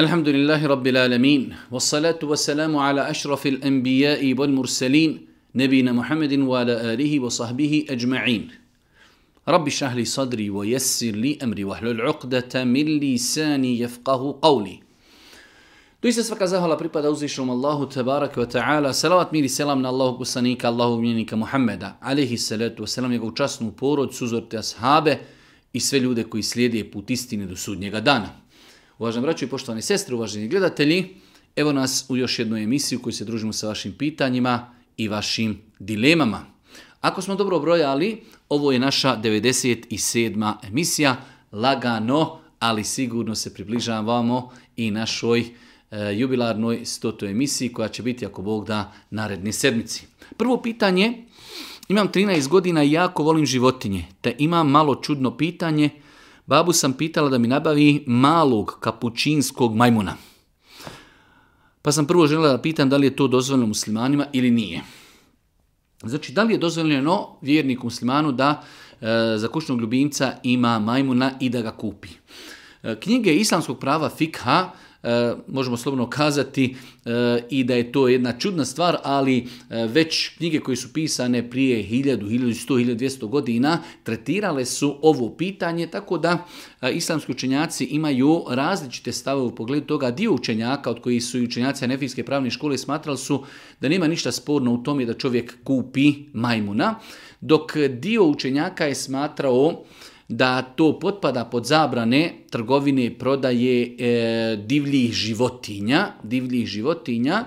الحمد لله رب العالمين والصلاة والسلام على أشرف الأنبياء والمرسلين نبينا محمد وعلى آله وصحبه أجمعين رب اشرح لي صدري ويسر لي أمري واحلل عقدة من لساني يفقه قولي Doista svaka zahvala pripada uzvišom Allahu tebaraka wa ta'ala, salavat miri i selam na Allahog poslanika, Allahog mjenika Muhammeda, alihi salatu wasalam, njegovu časnu porod, suzorte ashabe i sve ljude koji slijede put istine do sudnjega dana. Uvaženi braćo i poštovani sestre, uvaženi gledatelji, evo nas u još jednu emisiju koji se družimo sa vašim pitanjima i vašim dilemama. Ako smo dobro brojali, ovo je naša 97. emisija. Lagano, ali sigurno se približavamo i našoj e, jubilarnoj 100. emisiji koja će biti, ako Bog da, naredni sedmici. Prvo pitanje, imam 13 godina i jako volim životinje, te imam malo čudno pitanje – Babu sam pitala da mi nabavi malog kapućinskog majmuna. Pa sam prvo željela da pitam da li je to dozvoljeno muslimanima ili nije. Znači, da li je dozvoljeno vjerniku muslimanu da e, za kućnog ljubimca ima majmuna i da ga kupi? E, knjige islamskog prava fikha E, možemo slobno kazati e, i da je to jedna čudna stvar, ali e, već knjige koje su pisane prije 1000, 1100, 1200 godina tretirale su ovo pitanje, tako da islamski učenjaci imaju različite stave u pogledu toga. Dio učenjaka od kojih su i učenjaci Anefijske pravne škole smatrali su da nema ništa sporno u tome da čovjek kupi majmuna, dok dio učenjaka je smatrao da to potpada pod zabrane trgovine i prodaje e, divljih životinja, divljih životinja.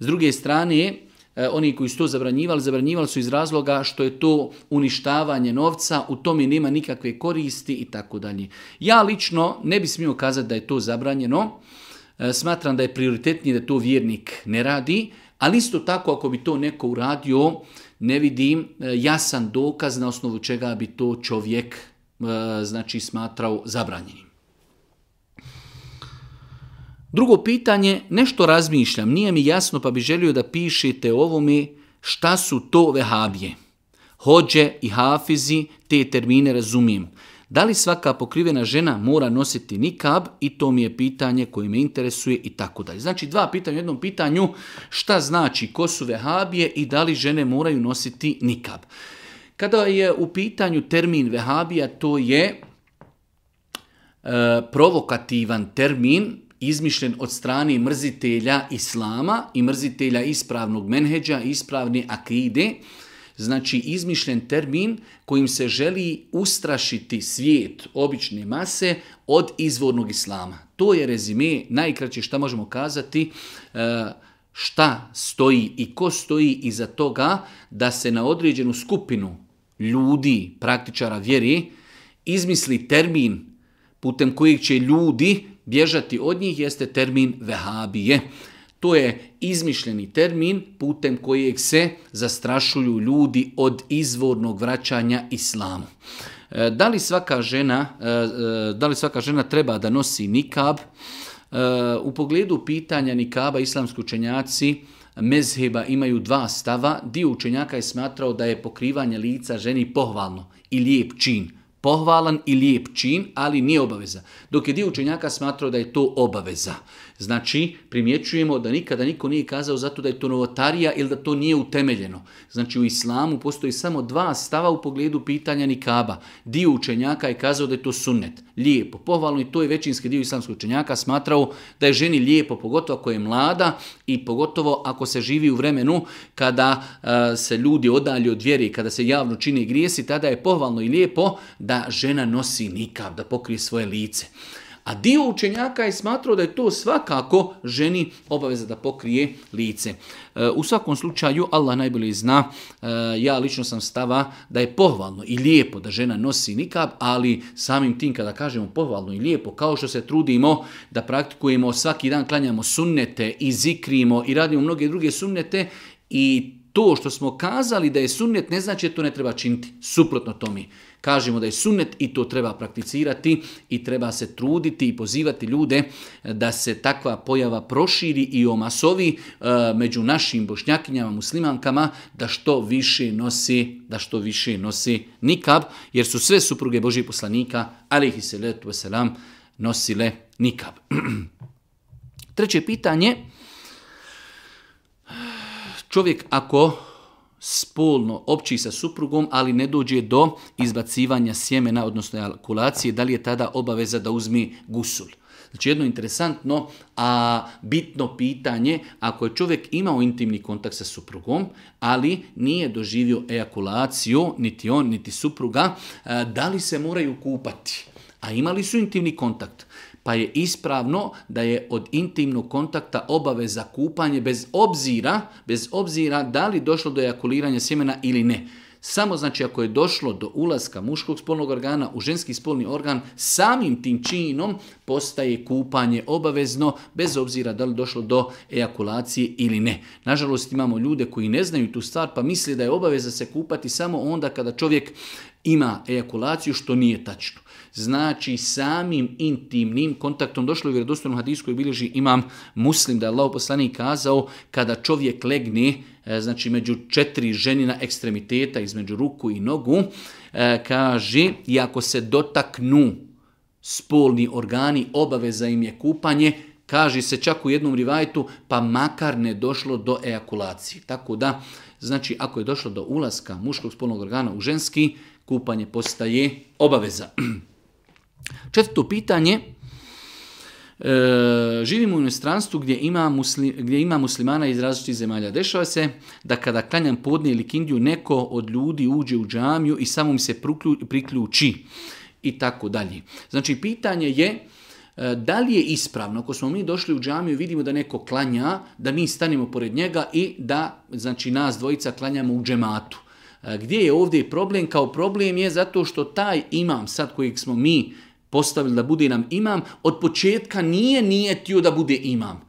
S druge strane, e, oni koji su to zabranjivali, zabranjivali su iz razloga što je to uništavanje novca, u tome nema nikakve koristi i tako dalje. Ja lično ne bi smio kazati da je to zabranjeno, e, smatram da je prioritetnije da to vjernik ne radi, ali isto tako ako bi to neko uradio, ne vidim jasan dokaz na osnovu čega bi to čovjek E, znači smatrao zabranjenim. Drugo pitanje, nešto razmišljam, nije mi jasno pa bi želio da pišete ovome šta su to vehabije. Hođe i hafizi, te termine razumijem. Da li svaka pokrivena žena mora nositi nikab i to mi je pitanje koje me interesuje i tako dalje. Znači dva pitanja u jednom pitanju šta znači ko su vehabije i da li žene moraju nositi nikab. Kada je u pitanju termin vehabija, to je e, provokativan termin izmišljen od strane mrzitelja islama i mrzitelja ispravnog menheđa, ispravne akide, znači izmišljen termin kojim se želi ustrašiti svijet obične mase od izvornog islama. To je rezime, najkraće što možemo kazati, e, šta stoji i ko stoji iza toga da se na određenu skupinu ljudi, praktičara vjeri, izmisli termin putem kojeg će ljudi bježati od njih jeste termin vehabije. To je izmišljeni termin putem kojeg se zastrašuju ljudi od izvornog vraćanja islamu. E, da li svaka žena, e, e, da li svaka žena treba da nosi nikab? U pogledu pitanja nikaba islamski učenjaci mezheba imaju dva stava, dio učenjaka je smatrao da je pokrivanje lica ženi pohvalno i lijep čin. Pohvalan i lijep čin, ali nije obaveza. Dok je dio učenjaka smatrao da je to obaveza. Znači, primjećujemo da nikada niko nije kazao zato da je to novotarija ili da to nije utemeljeno. Znači, u islamu postoji samo dva stava u pogledu pitanja nikaba. Dio učenjaka je kazao da je to sunnet. Lijepo, pohvalno i to je većinski dio islamskog učenjaka smatrao da je ženi lijepo, pogotovo ako je mlada i pogotovo ako se živi u vremenu kada e, se ljudi odalje od vjeri, kada se javno čini grijesi, tada je pohvalno i lijepo da žena nosi nikab, da pokrije svoje lice. A dio učenjaka je smatrao da je to svakako ženi obaveza da pokrije lice. E, u svakom slučaju, Allah najbolje zna, e, ja lično sam stava da je pohvalno i lijepo da žena nosi nikab, ali samim tim kada kažemo pohvalno i lijepo, kao što se trudimo da praktikujemo svaki dan, klanjamo sunnete i zikrimo i radimo mnoge druge sunnete i to što smo kazali da je sunnet ne znači da to ne treba činiti, suprotno tomi kažemo da je sunnet i to treba prakticirati i treba se truditi i pozivati ljude e, da se takva pojava proširi i omasovi e, među našim bošnjakinjama, muslimankama, da što više nosi, da što više nosi nikab, jer su sve supruge Božih poslanika, alihi salatu wasalam, nosile nikab. Treće pitanje, čovjek ako spolno opći sa suprugom, ali ne dođe do izbacivanja sjemena, odnosno ejakulacije, da li je tada obaveza da uzmi gusul. Znači jedno interesantno, a bitno pitanje, ako je čovjek imao intimni kontakt sa suprugom, ali nije doživio ejakulaciju, niti on, niti supruga, da li se moraju kupati? A imali su intimni kontakt pa je ispravno da je od intimnog kontakta obaveza kupanje bez obzira, bez obzira da li došlo do ejakuliranja sjemena ili ne. Samo znači ako je došlo do ulaska muškog spolnog organa u ženski spolni organ, samim tim činom postaje kupanje obavezno, bez obzira da li došlo do ejakulacije ili ne. Nažalost imamo ljude koji ne znaju tu stvar pa misle da je obaveza se kupati samo onda kada čovjek ima ejakulaciju što nije tačno. Znači samim intimnim kontaktom došlo je u vjerodostojnom hadisku bilježi imam muslim da je Allah poslanik kazao kada čovjek legne e, znači među četiri ženina ekstremiteta između ruku i nogu e, kaže i ako se dotaknu spolni organi obaveza im je kupanje kaže se čak u jednom rivajtu pa makar ne došlo do ejakulacije. Tako da znači ako je došlo do ulaska muškog spolnog organa u ženski kupanje postaje obaveza. Četvrto pitanje, e, u inostranstvu gdje ima, gdje ima muslimana iz različitih zemalja. Dešava se da kada klanjam podne ili kindiju, neko od ljudi uđe u džamiju i samo mi se priključi i tako dalje. Znači, pitanje je e, da li je ispravno, ako smo mi došli u džamiju i vidimo da neko klanja, da mi stanemo pored njega i da znači, nas dvojica klanjamo u džematu. Gdje je ovdje problem? Kao problem je zato što taj imam sad kojeg smo mi postavili da bude nam imam, od početka nije nije tio da bude imam.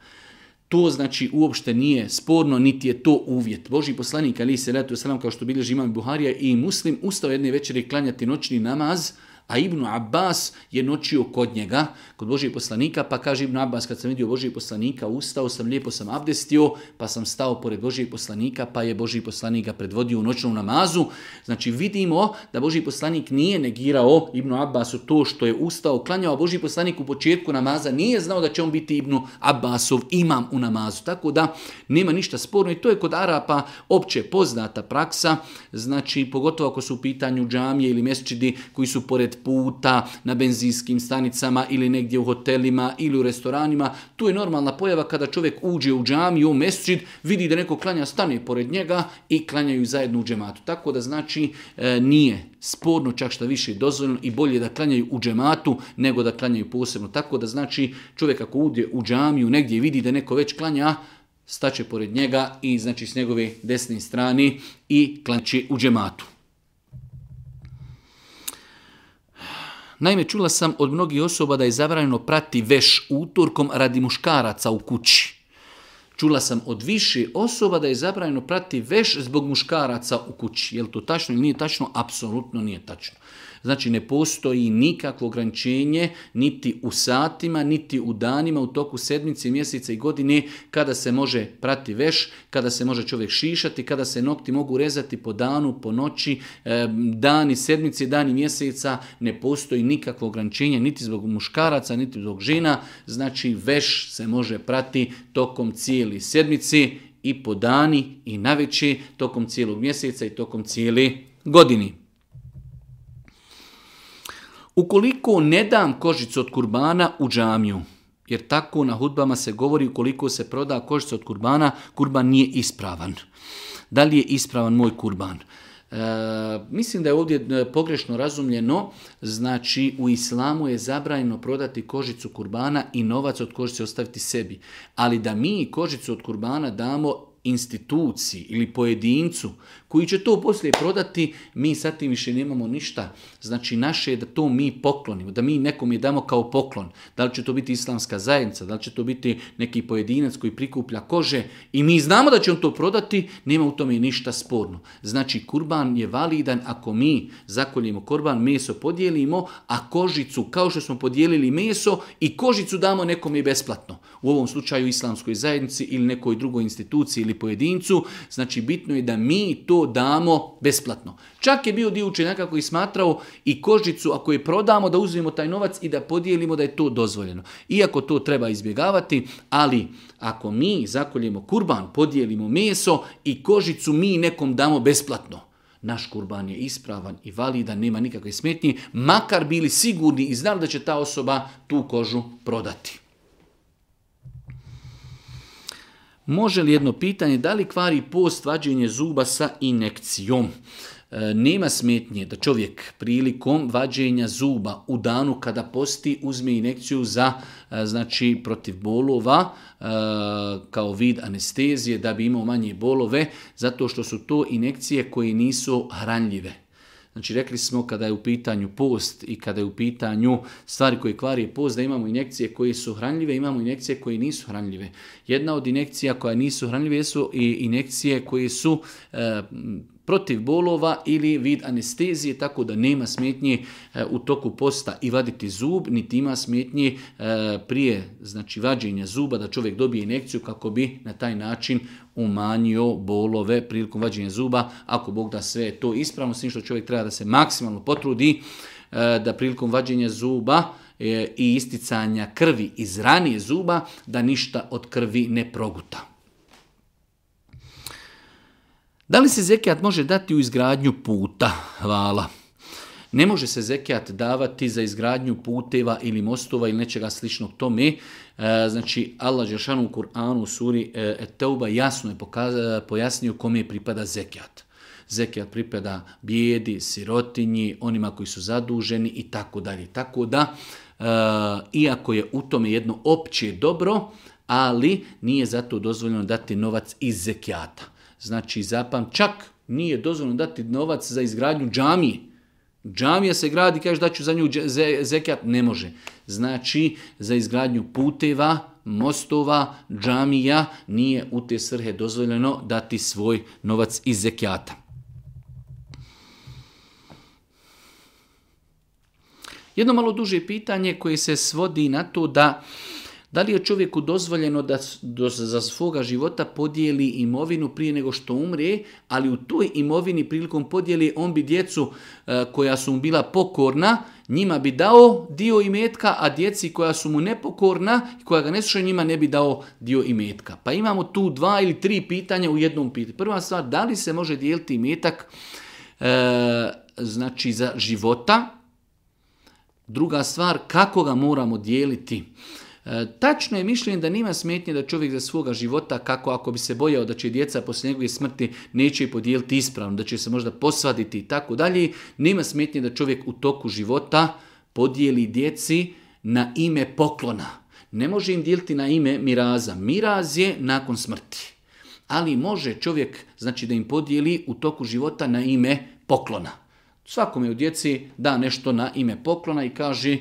To znači uopšte nije sporno, niti je to uvjet. Boži poslanik, ali se letu sram kao što bilježi imam Buharija i muslim, ustao jedne večeri klanjati noćni namaz, a Ibnu Abbas je noćio kod njega, kod Božijeg poslanika, pa kaže Ibnu Abbas, kad sam vidio Božijeg poslanika, ustao sam, lijepo sam abdestio, pa sam stao pored Božijeg poslanika, pa je Božiji poslanik ga predvodio u noćnu namazu. Znači vidimo da Božiji poslanik nije negirao Ibnu Abbasu to što je ustao, klanjao, a Boži poslanik u početku namaza nije znao da će on biti Ibnu Abbasov imam u namazu. Tako da nema ništa sporno i to je kod Arapa opće poznata praksa, znači pogotovo ako su u pitanju džamije ili mesčidi koji su pored puta na benzinskim stanicama ili negdje u hotelima ili u restoranima. Tu je normalna pojava kada čovjek uđe u džamiju, u vidi da neko klanja, stane pored njega i klanjaju zajedno u džematu. Tako da znači e, nije sporno, čak šta više dozvoljeno i bolje da klanjaju u džematu nego da klanjaju posebno. Tako da znači čovjek ako uđe u džamiju negdje vidi da neko već klanja, staće pored njega i znači s njegove desne strane i klanče u džematu. Naime, čula sam od mnogih osoba da je zabranjeno prati veš utorkom radi muškaraca u kući. Čula sam od više osoba da je zabranjeno prati veš zbog muškaraca u kući. Je li to tačno ili nije tačno? Apsolutno nije tačno. Znači ne postoji nikakvo ograničenje niti u satima, niti u danima, u toku sedmice, mjeseca i godine kada se može prati veš, kada se može čovjek šišati, kada se nokti mogu rezati po danu, po noći, dani sedmice, dani mjeseca, ne postoji nikakvo ograničenje niti zbog muškaraca, niti zbog žena, znači veš se može prati tokom cijeli sjednici i po dani i na tokom cijelog mjeseca i tokom cijeli godini. Ukoliko ne dam kožicu od kurbana u džamiju, jer tako na hudbama se govori ukoliko se proda kožica od kurbana, kurban nije ispravan. Da li je ispravan moj kurban? E, mislim da je ovdje e, pogrešno razumljeno, znači u islamu je zabrajno prodati kožicu kurbana i novac od kožice ostaviti sebi. Ali da mi kožicu od kurbana damo instituciji ili pojedincu koji će to poslije prodati, mi sad tim više nemamo ništa. Znači naše je da to mi poklonimo, da mi nekom je damo kao poklon. Da li će to biti islamska zajednica, da li će to biti neki pojedinac koji prikuplja kože i mi znamo da će on to prodati, nema u tome ništa sporno. Znači kurban je validan ako mi zakoljimo kurban, meso podijelimo, a kožicu kao što smo podijelili meso i kožicu damo nekom je besplatno. U ovom slučaju islamskoj zajednici ili nekoj drugoj instituciji ili pojedincu. Znači bitno je da mi to damo besplatno. Čak je bio dio učenjaka koji smatrao i kožicu ako je prodamo da uzmemo taj novac i da podijelimo da je to dozvoljeno. Iako to treba izbjegavati, ali ako mi zakoljemo kurban, podijelimo meso i kožicu mi nekom damo besplatno. Naš kurban je ispravan i validan, nema nikakve smetnje, makar bili sigurni i znali da će ta osoba tu kožu prodati. Može li jedno pitanje, da li kvari post vađenje zuba sa inekcijom? E, nema smetnje da čovjek prilikom vađenja zuba u danu kada posti uzme inekciju za e, znači protiv bolova e, kao vid anestezije da bi imao manje bolove zato što su to inekcije koje nisu hranljive. Znači rekli smo kada je u pitanju post i kada je u pitanju stvari koje kvari post, da imamo injekcije koje su hranljive, imamo injekcije koje nisu hranljive. Jedna od injekcija koja nisu hranljive su i injekcije koje su e, protiv bolova ili vid anestezije, tako da nema smetnje e, u toku posta i vaditi zub, niti ima smetnje e, prije znači, vađenja zuba da čovjek dobije inekciju kako bi na taj način umanjio bolove prilikom vađenja zuba. Ako Bog da sve to ispravno, s što čovjek treba da se maksimalno potrudi e, da prilikom vađenja zuba i isticanja krvi iz ranije zuba, da ništa od krvi ne proguta. Da li se zekijat može dati u izgradnju puta? Hvala. Ne može se zekijat davati za izgradnju puteva ili mostova ili nečega sličnog tome. E, znači, Allah Žešanu u Kur'anu u suri e, Teuba jasno je pojasnio kome pripada zekijat. Zekijat pripada bijedi, sirotinji, onima koji su zaduženi i tako dalje. Tako da, e, iako je u tome jedno opće dobro, ali nije zato dozvoljeno dati novac iz zekijata. Znači zapam, čak nije dozvoljeno dati novac za izgradnju džamije. Džamija se gradi, kažeš da ću za nju zekat, ne može. Znači, za izgradnju puteva, mostova, džamija, nije u te svrhe dozvoljeno dati svoj novac iz zekijata. Jedno malo duže pitanje koje se svodi na to da da li je čovjeku dozvoljeno da za svoga života podijeli imovinu prije nego što umre, ali u toj imovini prilikom podijeli on bi djecu e, koja su mu bila pokorna, njima bi dao dio imetka, a djeci koja su mu nepokorna i koja ga ne slušaju, njima ne bi dao dio imetka. Pa imamo tu dva ili tri pitanja u jednom pitanju. Prva stvar, da li se može dijeliti imetak e, znači za života? Druga stvar, kako ga moramo dijeliti? E, tačno je mišljenje da nima smetnje da čovjek za svoga života, kako ako bi se bojao da će djeca poslije njegove smrti neće podijeliti ispravno, da će se možda posvaditi i tako dalje, nima smetnje da čovjek u toku života podijeli djeci na ime poklona. Ne može im dijeliti na ime miraza. Miraz je nakon smrti. Ali može čovjek znači da im podijeli u toku života na ime poklona. Svakome u djeci da nešto na ime poklona i kaže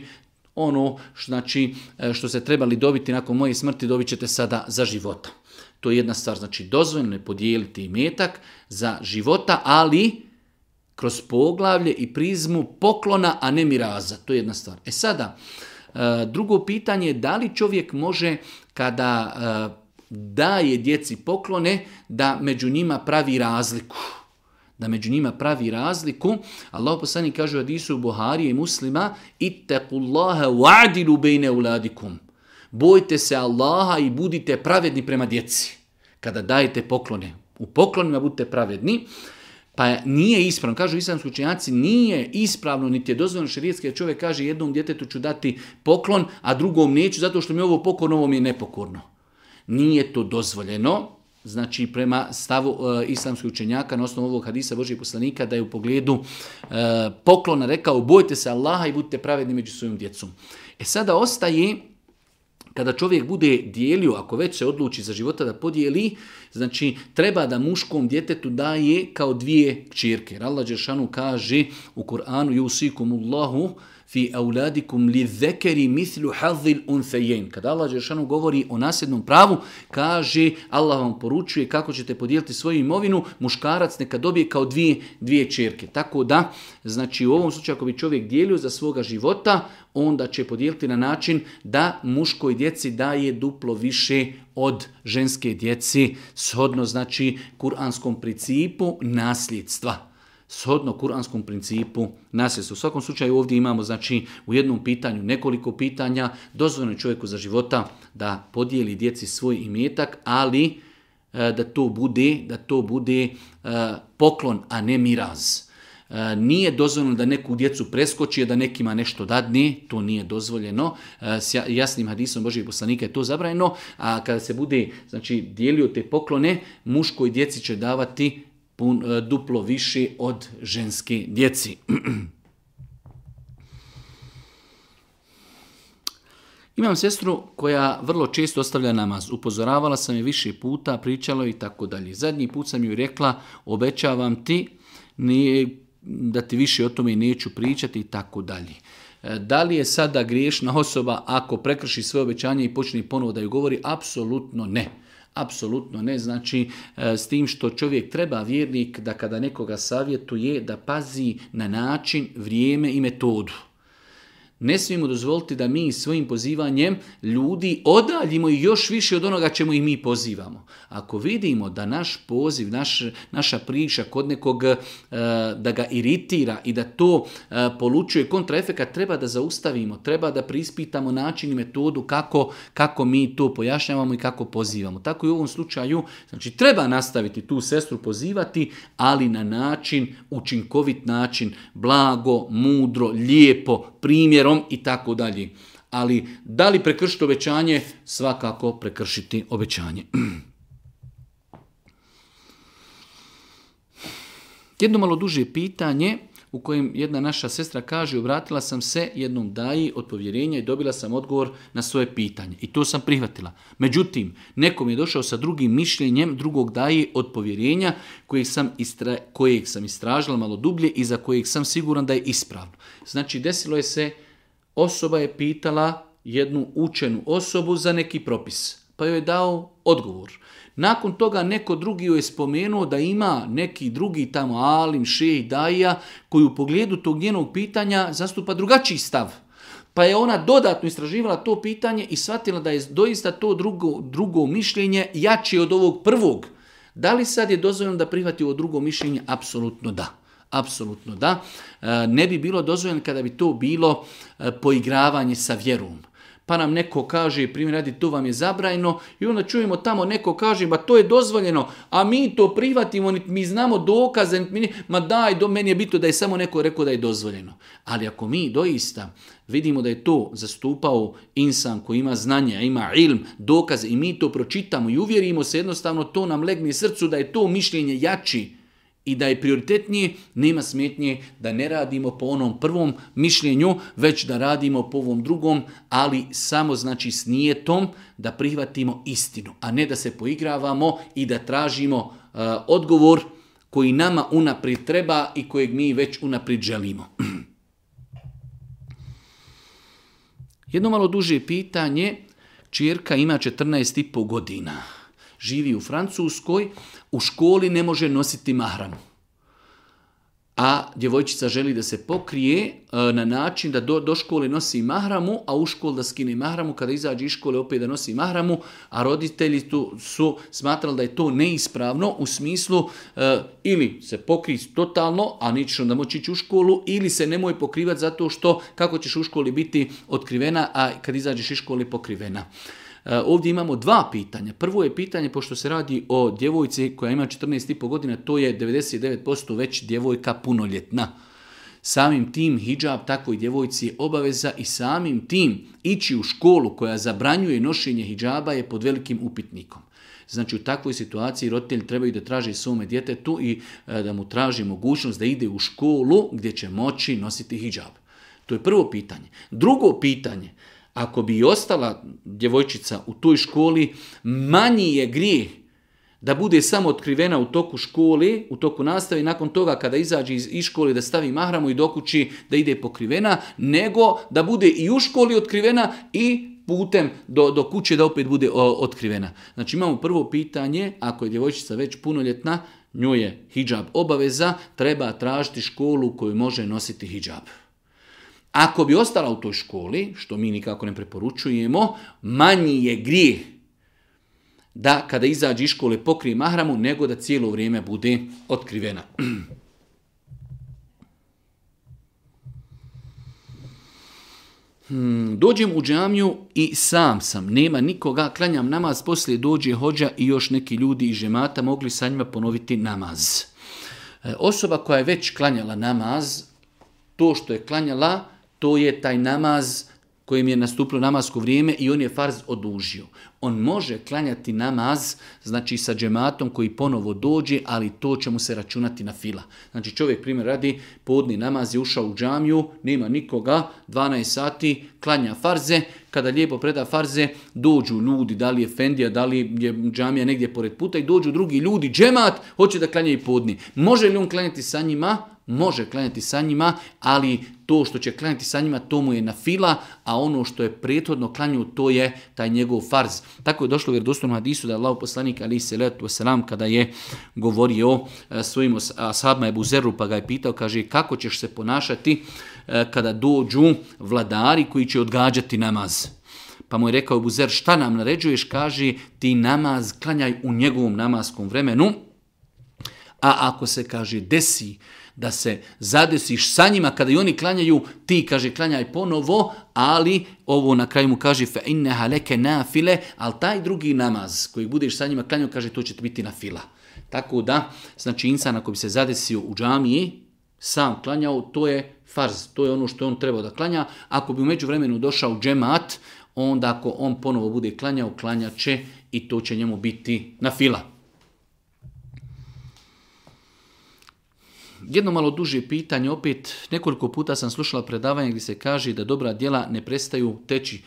ono znači, e, što se trebali dobiti nakon moje smrti, dobit ćete sada za života. To je jedna stvar, znači dozvoljeno je podijeliti imetak za života, ali kroz poglavlje i prizmu poklona, a ne miraza. To je jedna stvar. E sada, e, drugo pitanje je da li čovjek može kada e, daje djeci poklone, da među njima pravi razliku da među njima pravi razliku. Allah poslani kaže u Adisu Buharije i muslima Ittaqullaha wa'adilu bejne uladikum. Bojte se Allaha i budite pravedni prema djeci. Kada dajete poklone. U poklonima budite pravedni. Pa nije ispravno, kažu islamski učenjaci, nije ispravno, niti je dozvoljeno širijetski, jer čovjek kaže jednom djetetu ću dati poklon, a drugom neću, zato što mi ovo pokorno, ovo mi je nepokorno. Nije to dozvoljeno, znači prema stavu e, islamskih učenjaka na osnovu ovog hadisa Božije poslanika da je u pogledu e, poklona rekao bojte se Allaha i budite pravedni među svojim djecom. E sada ostaje kada čovjek bude dijelio, ako već se odluči za života da podijeli, znači treba da muškom djetetu daje kao dvije čirke. Allah Đeršanu kaže u Koranu Yusikumullahu, fi auladikum li zekeri mislu hazil Kada Allah Žešanu govori o nasljednom pravu, kaže, Allah vam poručuje kako ćete podijeliti svoju imovinu, muškarac neka dobije kao dvije, dvije čerke. Tako da, znači u ovom slučaju ako bi čovjek dijelio za svoga života, onda će podijeliti na način da muškoj djeci daje duplo više od ženske djeci, shodno znači kuranskom principu nasljedstva shodno kuranskom principu nasljedstva. U svakom slučaju ovdje imamo znači u jednom pitanju nekoliko pitanja, dozvoljeno čovjeku za života da podijeli djeci svoj imetak, ali e, da to bude, da to bude e, poklon, a ne miraz. E, nije dozvoljeno da neku djecu preskoči, da nekima nešto dadne, to nije dozvoljeno. S jasnim hadisom Božih poslanika je to zabranjeno, a kada se bude znači, dijelio te poklone, muškoj djeci će davati E, duplo više od ženske djeci. Imam sestru koja vrlo često ostavlja namaz. Upozoravala sam je više puta, pričalo i tako dalje. Zadnji put sam joj rekla, obećavam ti da ti više o tome neću pričati i tako dalje. E, da li je sada griješna osoba ako prekrši sve obećanje i počne ponovo da joj govori? Apsolutno ne. Apsolutno ne, znači e, s tim što čovjek treba vjernik da kada nekoga savjetuje da pazi na način, vrijeme i metodu. Ne smijemo dozvoliti da mi svojim pozivanjem ljudi odaljimo i još više od onoga čemu i mi pozivamo. Ako vidimo da naš poziv, naš, naša priča kod nekog eh, da ga iritira i da to eh, polučuje kontraefekat, treba da zaustavimo, treba da prispitamo način i metodu kako, kako mi to pojašnjavamo i kako pozivamo. Tako i u ovom slučaju, znači treba nastaviti tu sestru pozivati, ali na način, učinkovit način, blago, mudro, lijepo, primjer, vjerom i tako dalje. Ali da li prekršiti obećanje? Svakako prekršiti obećanje. Jedno malo duže pitanje u kojem jedna naša sestra kaže obratila sam se jednom daji od povjerenja i dobila sam odgovor na svoje pitanje. I to sam prihvatila. Međutim, nekom je došao sa drugim mišljenjem drugog daji od povjerenja kojeg sam, kojeg sam istražila malo dublje i za kojeg sam siguran da je ispravno. Znači, desilo je se Osoba je pitala jednu učenu osobu za neki propis, pa joj je dao odgovor. Nakon toga neko drugi joj je spomenuo da ima neki drugi tamo Alim, Šeh, Daija, koji u pogledu tog njenog pitanja zastupa drugačiji stav. Pa je ona dodatno istraživala to pitanje i shvatila da je doista to drugo, drugo mišljenje jače od ovog prvog. Da li sad je dozvoljeno da prihvati ovo drugo mišljenje? Apsolutno da. Apsolutno da. E, ne bi bilo dozvoljeno kada bi to bilo e, poigravanje sa vjerom pa nam neko kaže, primjer radi, to vam je zabrajno, i onda čujemo tamo neko kaže, ma to je dozvoljeno, a mi to privatimo, mi znamo dokaze, ma daj, do, meni je bitno da je samo neko rekao da je dozvoljeno. Ali ako mi doista vidimo da je to zastupao insan koji ima znanje, ima ilm, dokaze, i mi to pročitamo i uvjerimo se, jednostavno to nam legne srcu da je to mišljenje jači, i da je prioritetnije, nema smetnje da ne radimo po onom prvom mišljenju, već da radimo po ovom drugom, ali samo znači s da prihvatimo istinu, a ne da se poigravamo i da tražimo e, odgovor koji nama unaprijed treba i kojeg mi već unaprijed želimo. Jedno malo duže pitanje, čirka ima 14,5 godina, živi u Francuskoj, u školi ne može nositi mahramu. A djevojčica želi da se pokrije e, na način da do, do škole nosi mahramu, a u školu da skine mahramu, kada izađe iz škole opet da nosi mahramu, a roditelji tu su smatrali da je to neispravno u smislu e, ili se pokrije totalno, a nećeš onda moći ići u školu, ili se nemoj pokrivati zato što kako ćeš u školi biti otkrivena, a kad izađeš iz škole pokrivena. E, ovdje imamo dva pitanja. Prvo je pitanje, pošto se radi o djevojci koja ima 14,5 godina, to je 99% već djevojka punoljetna. Samim tim hijab takvoj djevojci je obaveza i samim tim ići u školu koja zabranjuje nošenje hijaba je pod velikim upitnikom. Znači u takvoj situaciji roditelji trebaju da traži svome djetetu i e, da mu traži mogućnost da ide u školu gdje će moći nositi hijab. To je prvo pitanje. Drugo pitanje, ako bi ostala djevojčica u toj školi, manji je grijeh da bude samo otkrivena u toku škole, u toku nastave i nakon toga kada izađe iz, škole da stavi mahramu i dokući da ide pokrivena, nego da bude i u školi otkrivena i putem do, do kuće da opet bude otkrivena. Znači imamo prvo pitanje, ako je djevojčica već punoljetna, njoj je hijab obaveza, treba tražiti školu koju može nositi hijab. Ako bi ostala u toj školi, što mi nikako ne preporučujemo, manji je grijeh da kada izađe iz škole pokrije mahramu, nego da cijelo vrijeme bude otkrivena. Hmm, dođem u džamiju i sam sam, nema nikoga, klanjam namaz, poslije dođe hođa i još neki ljudi iz žemata mogli sa njima ponoviti namaz. E, osoba koja je već klanjala namaz, to što je klanjala, to je taj namaz kojim je nastupilo namasko vrijeme i on je farz odužio. On može klanjati namaz, znači sa džematom koji ponovo dođe, ali to će mu se računati na fila. Znači čovjek primjer radi, podni namaz je ušao u džamiju, nema nikoga, 12 sati, klanja farze, kada lijepo preda farze, dođu ljudi, da li je Fendija, da li je džamija negdje pored puta i dođu drugi ljudi, džemat, hoće da klanja i podni. Može li on klanjati sa njima? Može klanjati sa njima, ali to što će klanjati sa njima, to mu je na fila, a ono što je prethodno klanju, to je taj njegov farz. Tako je došlo u vjerodostojnom hadisu da je Allah poslanik ali se letu kada je govorio e, svojim ashabima je Zeru pa ga je pitao, kaže kako ćeš se ponašati e, kada dođu vladari koji će odgađati namaz. Pa mu je rekao Ebu Zer, šta nam naređuješ? Kaže, ti namaz klanjaj u njegovom namaskom vremenu, a ako se, kaže, desi da se zadesiš sa njima kada i oni klanjaju, ti kaže klanjaj ponovo, ali ovo na kraju mu kaže fe inneha leke nafile, ali taj drugi namaz koji budeš sa njima klanjao kaže to će ti biti na fila. Tako da, znači insan ako bi se zadesio u džamiji, sam klanjao, to je farz, to je ono što je on trebao da klanja. Ako bi u međuvremenu došao džemat, onda ako on ponovo bude klanjao, klanja će i to će njemu biti na fila. Jedno malo duže pitanje, opet nekoliko puta sam slušala predavanje gdje se kaže da dobra djela ne prestaju teći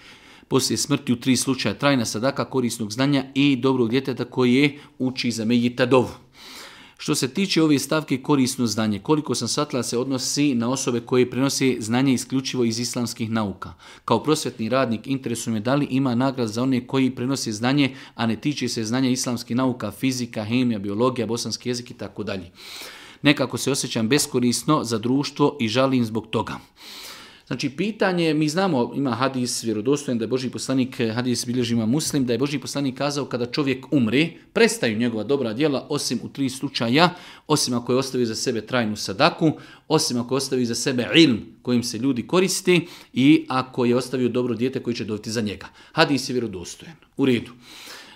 poslije smrti u tri slučaja trajna sadaka korisnog znanja i dobrog djeteta je uči za Mejita dovu. Što se tiče ove stavke korisno znanje, koliko sam satla se odnosi na osobe koje prenose znanje isključivo iz islamskih nauka. Kao prosvjetni radnik interesuje me da li ima nagrad za one koji prenose znanje, a ne tiče se znanja islamskih nauka, fizika, hemija, biologija, bosanski jezik i tako dalje nekako se osjećam beskorisno za društvo i žalim zbog toga. Znači, pitanje, mi znamo, ima hadis vjerodostojen, da je Boži poslanik, hadis bilježima muslim, da je Boži poslanik kazao kada čovjek umri, prestaju njegova dobra djela, osim u tri slučaja, osim ako je ostavio za sebe trajnu sadaku, osim ako je ostavio za sebe ilm kojim se ljudi koristi i ako je ostavio dobro dijete koji će dobiti za njega. Hadis je vjerodostojen. U redu.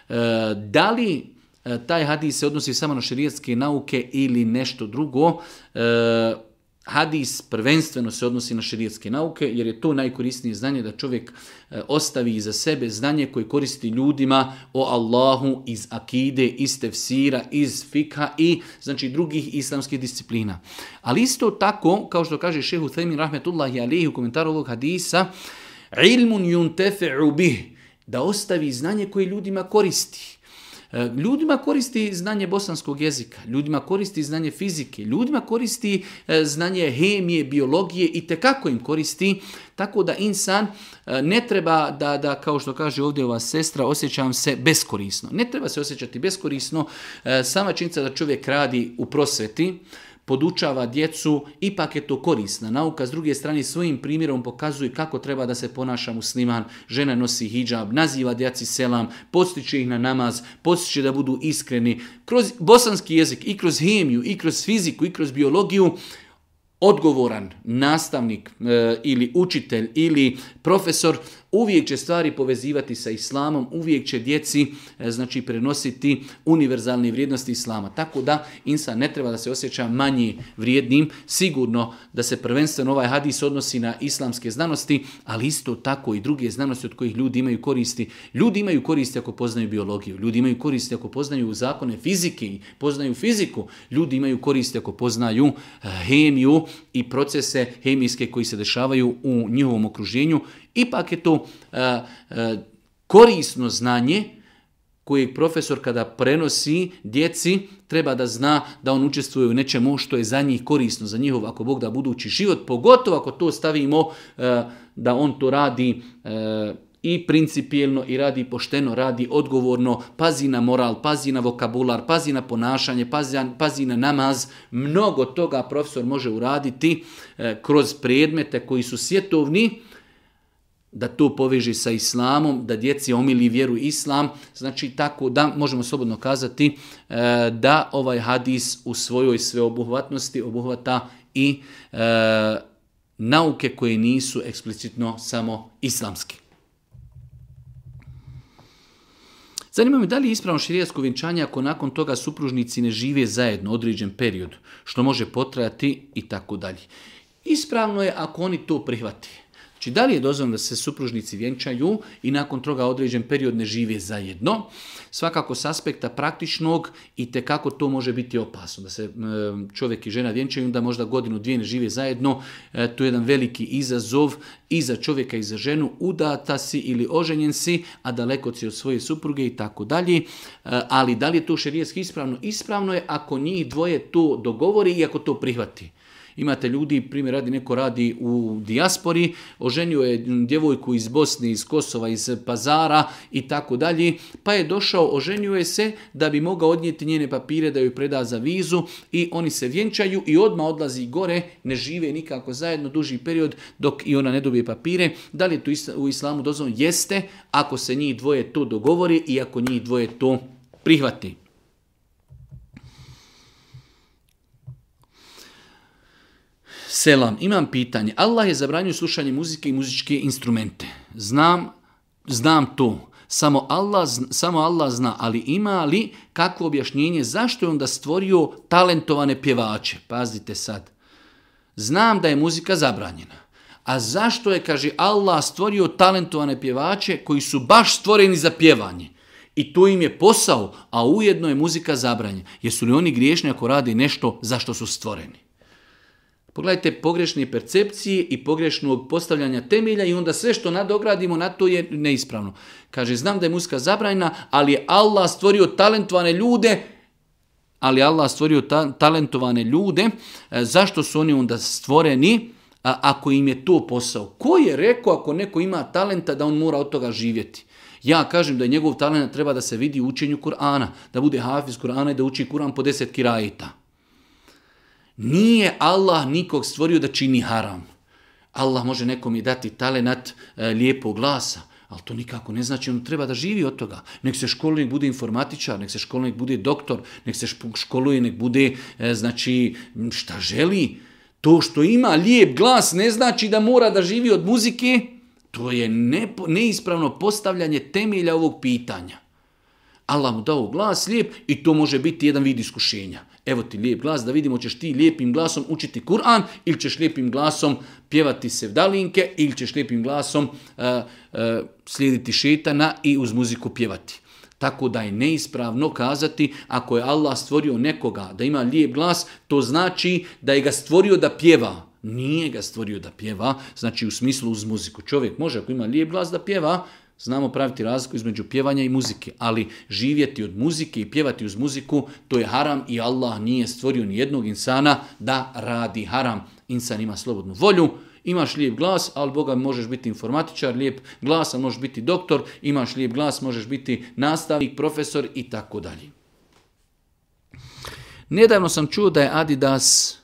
E, da li E, taj hadis se odnosi samo na širijetske nauke ili nešto drugo. E, hadis prvenstveno se odnosi na širijetske nauke, jer je to najkorisnije znanje da čovjek e, ostavi za sebe znanje koje koristi ljudima o Allahu iz akide, iz tefsira, iz fikha i znači drugih islamskih disciplina. Ali isto tako, kao što kaže šehu Thaymin rahmetullahi alihi u komentaru ovog hadisa, ilmun yuntefe'u bih, da ostavi znanje koje ljudima koristi. E, ljudima koristi znanje bosanskog jezika, ljudima koristi znanje fizike, ljudima koristi e, znanje hemije, biologije i kako im koristi, tako da insan e, ne treba da, da kao što kaže ovdje ova sestra, osjećam se beskorisno. Ne treba se osjećati beskorisno, sama činjenica da čovjek radi u prosveti, podučava djecu, ipak je to korisna nauka. S druge strane, svojim primjerom pokazuje kako treba da se ponaša musliman. Žena nosi hijab, naziva djeci selam, postiče ih na namaz, postiče da budu iskreni. Kroz bosanski jezik, i kroz hemiju, i kroz fiziku, i kroz biologiju, odgovoran nastavnik e, ili učitelj ili profesor uvijek će stvari povezivati sa islamom, uvijek će djeci e, znači prenositi univerzalne vrijednosti islama. Tako da insan ne treba da se osjeća manje vrijednim, sigurno da se prvenstveno ovaj hadis odnosi na islamske znanosti, ali isto tako i druge znanosti od kojih ljudi imaju koristi. Ljudi imaju koristi ako poznaju biologiju, ljudi imaju koristi ako poznaju zakone fizike i poznaju fiziku, ljudi imaju koristi ako poznaju e, hemiju i procese hemijske koji se dešavaju u njihovom okruženju. Ipak je to a, korisno znanje koji profesor kada prenosi djeci treba da zna da on učestvuje u nečemu što je za njih korisno, za njihov ako Bog da budući život, pogotovo ako to stavimo da on to radi i principijelno i radi pošteno, radi odgovorno, pazi na moral, pazi na vokabular, pazi na ponašanje, pazi, pazi na namaz. Mnogo toga profesor može uraditi kroz predmete koji su svjetovni, da to poveže sa islamom, da djeci omili vjeru islam, znači tako da možemo slobodno kazati e, da ovaj hadis u svojoj sveobuhvatnosti obuhvata i e, nauke koje nisu eksplicitno samo islamski. Zanima me da li je ispravno širijasko vjenčanje ako nakon toga supružnici ne žive zajedno određen period, što može potrajati i tako dalje. Ispravno je ako oni to prihvati. Znači, da li je dozvoljeno da se supružnici vjenčaju i nakon toga određen period ne žive zajedno? Svakako s aspekta praktičnog i te kako to može biti opasno. Da se e, čovjek i žena vjenčaju, da možda godinu, dvije ne žive zajedno, e, to je jedan veliki izazov i za čovjeka i za ženu, udata si ili oženjen si, a daleko si od svoje supruge i tako dalje. E, ali da li je to šerijetski ispravno? Ispravno je ako njih dvoje to dogovori i ako to prihvati. Imate ljudi, primjer radi, neko radi u dijaspori, oženio je djevojku iz Bosne, iz Kosova, iz Pazara i tako dalje, pa je došao, oženio je se da bi mogao odnijeti njene papire da joj preda za vizu i oni se vjenčaju i odma odlazi gore, ne žive nikako zajedno duži period dok i ona ne dobije papire. Da li je to u islamu dozvoljeno? Jeste, ako se njih dvoje to dogovori i ako njih dvoje to prihvati. Selam, imam pitanje. Allah je zabranio slušanje muzike i muzičke instrumente. Znam, znam to. Samo Allah, samo Allah zna, ali ima li kakvo objašnjenje zašto je onda stvorio talentovane pjevače? Pazite sad. Znam da je muzika zabranjena. A zašto je, kaže Allah, stvorio talentovane pjevače koji su baš stvoreni za pjevanje? I to im je posao, a ujedno je muzika zabranjena. Jesu li oni griješni ako radi nešto za što su stvoreni? Pogledajte pogrešne percepcije i pogrešnog postavljanja temelja i onda sve što nadogradimo na to je neispravno. Kaže, znam da je muska zabrajna, ali je Allah stvorio talentovane ljude, ali Allah stvorio talentovane ljude, e, zašto su oni onda stvoreni ako im je to posao? Ko je rekao ako neko ima talenta da on mora od toga živjeti? Ja kažem da je njegov talent treba da se vidi u učenju Kur'ana, da bude hafiz Kur'ana i da uči Kur'an po deset kirajita. Nije Allah nikog stvorio da čini haram. Allah može nekom i dati talenat e, lijepog glasa, ali to nikako ne znači on treba da živi od toga. Nek se školnik bude informatičar, nek se školnik bude doktor, nek se školuje, nek bude e, znači šta želi. To što ima lijep glas ne znači da mora da živi od muzike. To je neispravno postavljanje temelja ovog pitanja. Allah mu dao glas lijep i to može biti jedan vid iskušenja. Evo ti lijep glas, da vidimo ćeš ti lijepim glasom učiti Kur'an ili ćeš lijepim glasom pjevati sevdalinke ili ćeš lijepim glasom uh, slijediti šetana i uz muziku pjevati. Tako da je neispravno kazati ako je Allah stvorio nekoga da ima lijep glas, to znači da je ga stvorio da pjeva. Nije ga stvorio da pjeva, znači u smislu uz muziku. Čovjek može ako ima lijep glas da pjeva, Znamo praviti razliku između pjevanja i muzike, ali živjeti od muzike i pjevati uz muziku, to je haram i Allah nije stvorio ni jednog insana da radi haram. Insan ima slobodnu volju, imaš lijep glas, ali Boga možeš biti informatičar, lijep glas, a možeš biti doktor, imaš lijep glas, možeš biti nastavnik, profesor i tako dalje. Nedavno sam čuo da je Adidas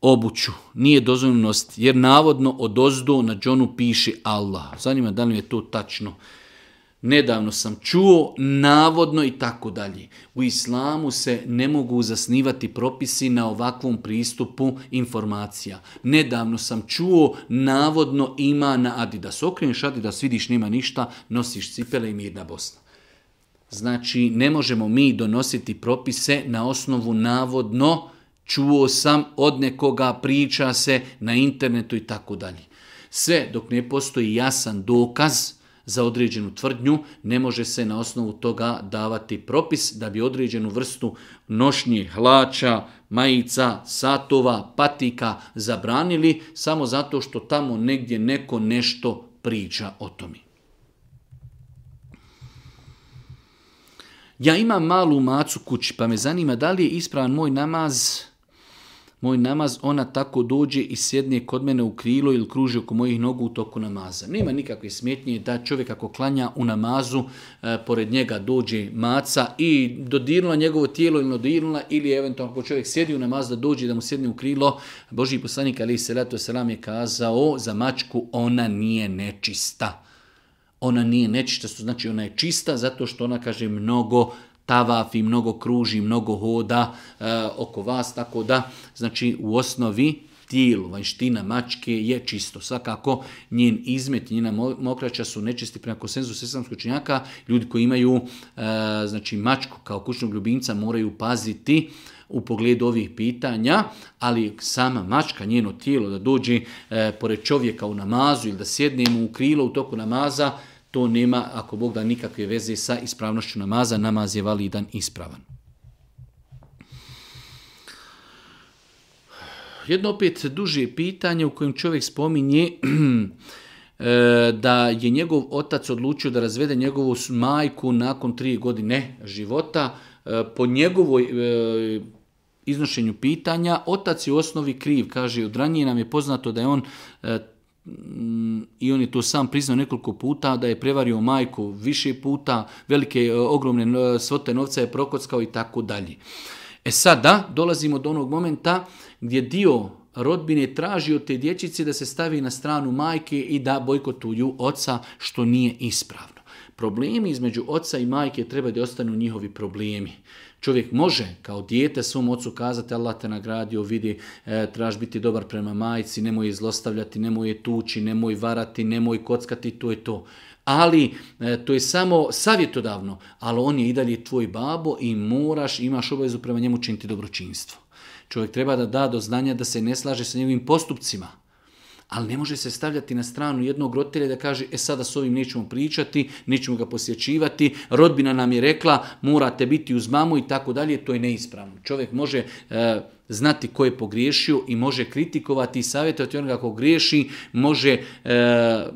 obuću. Nije dozvoljeno jer navodno od ozdo na džonu piše Allah. Zanima da li je to tačno. Nedavno sam čuo, navodno i tako dalje. U islamu se ne mogu zasnivati propisi na ovakvom pristupu informacija. Nedavno sam čuo, navodno ima na Adidas. Okreniš Adidas, vidiš nema ništa, nosiš cipele i mirna Bosna. Znači, ne možemo mi donositi propise na osnovu navodno čuo sam od nekoga, priča se na internetu i tako dalje. Sve dok ne postoji jasan dokaz za određenu tvrdnju, ne može se na osnovu toga davati propis da bi određenu vrstu nošnji, hlača, majica, satova, patika zabranili samo zato što tamo negdje neko nešto priča o tome. Ja imam malu macu kući, pa me zanima da li je ispravan moj namaz moj namaz, ona tako dođe i sjedne kod mene u krilo ili kruži oko mojih nogu u toku namaza. Nema nikakve smjetnje da čovjek ako klanja u namazu, e, pored njega dođe maca i dodirnula njegovo tijelo ili dodirnula ili eventualno ako čovjek sjedi u namaz da dođe da mu sjedne u krilo, Boži poslanik ali se Salam selam je kazao za mačku ona nije nečista ona nije nečista, što znači ona je čista zato što ona kaže mnogo tavafi, mnogo kruži, mnogo hoda e, oko vas, tako da znači u osnovi tijelo, vanština mačke je čisto. Svakako njen izmet, njena mokraća su nečisti prema konsenzu sestamskoj činjaka. Ljudi koji imaju e, znači mačku kao kućnog ljubimca moraju paziti u pogledu ovih pitanja, ali sama mačka, njeno tijelo da dođe e, pored čovjeka u namazu ili da sjedne mu u krilo u toku namaza, to nema, ako Bog da, nikakve veze sa ispravnošću namaza. Namaz je validan ispravan. Jedno opet duže pitanje u kojem čovjek spominje e, da je njegov otac odlučio da razvede njegovu majku nakon tri godine života. E, po njegovoj e, iznošenju pitanja, otac je u osnovi kriv, kaže, od nam je poznato da je on i on je to sam priznao nekoliko puta da je prevario majku više puta, velike e, ogromne e, svote novca je prokockao i tako dalje. E sada dolazimo do onog momenta gdje dio rodbine traži od te dječice da se stavi na stranu majke i da bojkotuju oca što nije ispravno. Problemi između oca i majke trebaju da ostanu njihovi problemi. Čovjek može kao dijete svom ocu kazati Allah te nagradio, vidi, e, trebaš biti dobar prema majci, nemoj je izlostavljati, nemoj je tući, nemoj varati, nemoj kockati, to je to. Ali e, to je samo savjetodavno, ali on je i dalje tvoj babo i moraš, imaš obavezu prema njemu činiti dobročinstvo. Čovjek treba da da do znanja da se ne slaže sa njegovim postupcima ali ne može se stavljati na stranu jednog roditelja da kaže, e sada s ovim nećemo pričati, nećemo ga posjećivati, rodbina nam je rekla, morate biti uz mamu i tako dalje, to je neispravno. Čovjek može e, znati ko je pogriješio i može kritikovati i savjetovati onoga ko griješi, može... E,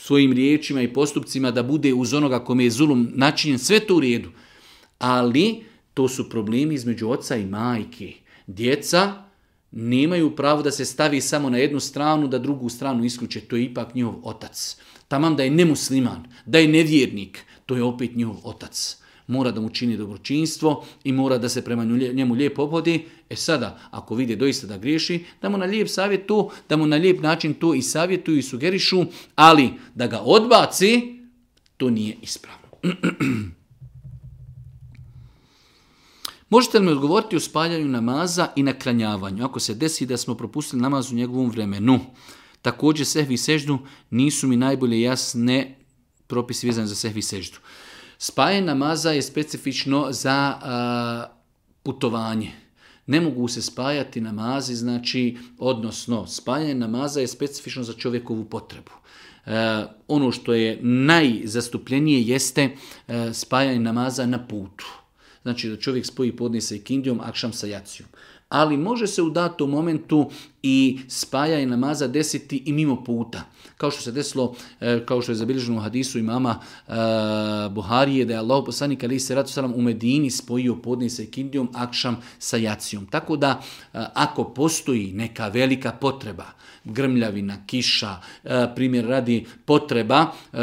svojim riječima i postupcima da bude uz onoga kome je zulum načinjen, sve to u redu. Ali to su problemi između oca i majke. Djeca nemaju pravo da se stavi samo na jednu stranu, da drugu stranu isključe. To je ipak njihov otac. Tamam da je nemusliman, da je nevjernik, to je opet njihov otac. Mora da mu čini dobročinstvo i mora da se prema njemu lijepo obhodi. E sada, ako vide doista da griješi, da mu na lijep savjet da mu na lijep način to i savjetuju i sugerišu, ali da ga odbaci, to nije ispravno. Možete li mi odgovoriti o spaljanju namaza i naklanjavanju ako se desi da smo propustili namaz u njegovom vremenu? Također sehvi i seždu nisu mi najbolje jasne propisi vezani za sehvi i seždu. Spajanje namaza je specifično za putovanje. Ne mogu se spajati namazi, znači, odnosno, spajanje namaza je specifično za čovjekovu potrebu. E, ono što je najzastupljenije jeste e, spajanje namaza na putu znači da čovjek spoji podne sa ikindijom, akšam sa jacijom. Ali može se u datom momentu i spaja i namaza desiti i mimo puta. Kao što se desilo, e, kao što je zabilježeno u hadisu imama e, Buharije, da je Allah poslanik ali se ratu u Medini spojio podne sa ikindijom, akšam sa jacijom. Tako da, e, ako postoji neka velika potreba, grmljavina, kiša, e, primjer radi potreba, e,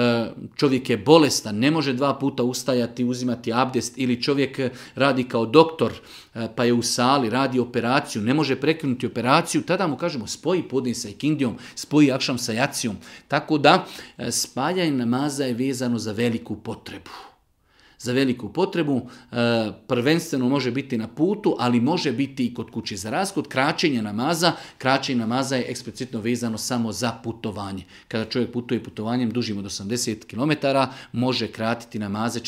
čovjek je bolestan, ne može dva puta ustajati, uzimati abdest ili čovjek radi kao doktor e, pa je u sali, radi operaciju, ne može prekinuti operaciju, tada mu kažemo spoji podin sa ikindijom, spoji akšam sa jacijom. Tako da spajanje namaza je vezano za veliku potrebu za veliku potrebu, e, prvenstveno može biti na putu, ali može biti i kod kući za raskod. Kraćenje namaza, kraćenje namaza je eksplicitno vezano samo za putovanje. Kada čovjek putuje putovanjem dužim od 80 km, može kratiti namaze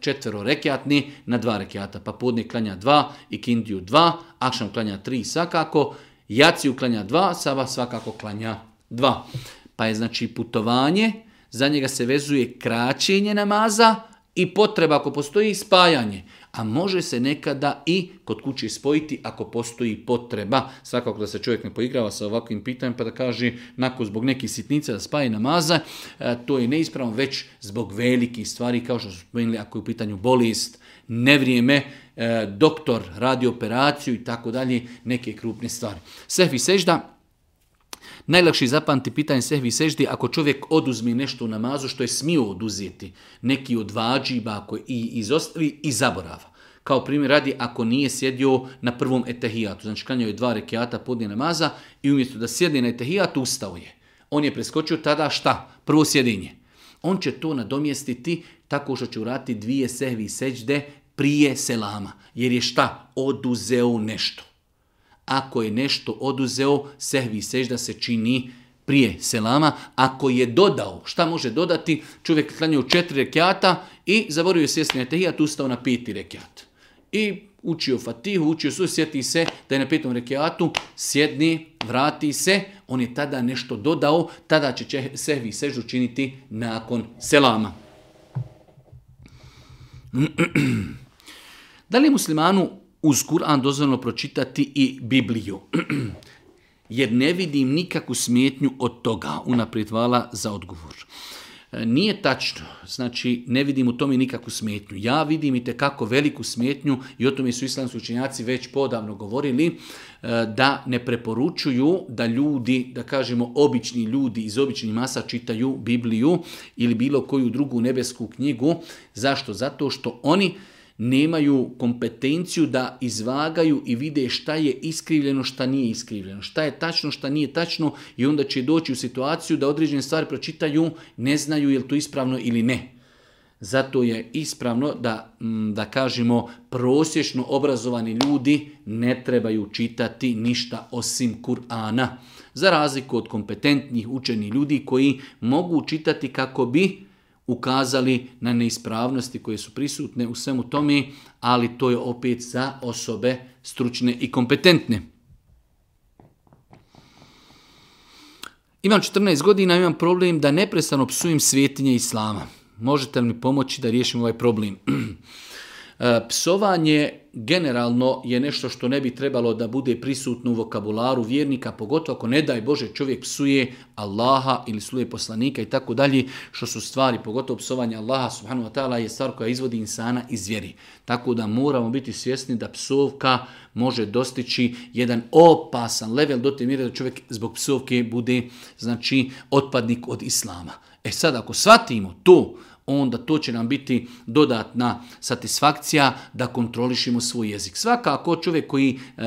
četverorekjatni na dva rekjata, pa podne klanja dva i kindiju dva, akšan klanja tri svakako, jaciju klanja dva, sava svakako klanja dva. Pa je znači putovanje, za njega se vezuje kraćenje namaza, i potreba ako postoji spajanje. A može se nekada i kod kuće spojiti ako postoji potreba. Svakako da se čovjek ne poigrava sa ovakvim pitanjem pa da kaže nakon zbog nekih sitnica da spaje namaza, e, to je neispravno već zbog velikih stvari kao što su spomenuli ako je u pitanju bolest, nevrijeme, e, doktor radi operaciju i tako dalje, neke krupne stvari. Sefi sežda, Najlakši zapanti zapamti pitanje sehvi seždi ako čovjek oduzmi nešto u namazu što je smio oduzeti. Neki od vađiba ako i izostavi i zaborava. Kao primjer radi ako nije sjedio na prvom etehijatu. Znači kanjao je dva rekiata podnije namaza i umjesto da sjedi na etehijatu ustao je. On je preskočio tada šta? Prvo sjedinje. On će to nadomjestiti tako što će urati dvije sehvi seđde prije selama. Jer je šta? Oduzeo nešto. Ako je nešto oduzeo, sehvi sežda se čini prije selama. Ako je dodao, šta može dodati? Čovjek u četiri rekiata i zavorio svjesni etehijat, ustao na piti rekiat. I učio fatihu, učio su, sjeti se da je na petom rekiatu, sjedni, vrati se, on je tada nešto dodao, tada će sehvi seždu činiti nakon selama. Da li muslimanu uz Kur'an dozvoljeno pročitati i Bibliju. Jer ne vidim nikakvu smetnju od toga. Unaprijed hvala za odgovor. E, nije tačno, znači ne vidim u tome nikakvu smetnju. Ja vidim i tekako veliku smetnju i o tome su islamski učenjaci već podavno govorili e, da ne preporučuju da ljudi, da kažemo obični ljudi iz običnih masa čitaju Bibliju ili bilo koju drugu nebesku knjigu. Zašto? Zato što oni nemaju kompetenciju da izvagaju i vide šta je iskrivljeno, šta nije iskrivljeno, šta je tačno, šta nije tačno i onda će doći u situaciju da određene stvari pročitaju, ne znaju je li to ispravno ili ne. Zato je ispravno da, mm, da kažemo, prosječno obrazovani ljudi ne trebaju čitati ništa osim Kur'ana. Za razliku od kompetentnih učenih ljudi koji mogu čitati kako bi ukazali na neispravnosti koje su prisutne u svemu tome, ali to je opet za osobe stručne i kompetentne. Imam 14 godina, imam problem da neprestano psujem svjetinje Islama. Možete li mi pomoći da riješim ovaj problem? E, psovanje generalno je nešto što ne bi trebalo da bude prisutno u vokabularu vjernika, pogotovo ako ne daj Bože čovjek psuje Allaha ili sluje poslanika i tako dalje, što su stvari, pogotovo psovanje Allaha subhanahu wa ta'ala je stvar koja izvodi insana iz vjeri. Tako da moramo biti svjesni da psovka može dostići jedan opasan level do te mjere da čovjek zbog psovke bude znači otpadnik od islama. E sad ako shvatimo to onda to će nam biti dodatna satisfakcija da kontrolišimo svoj jezik. Svakako čovjek koji e,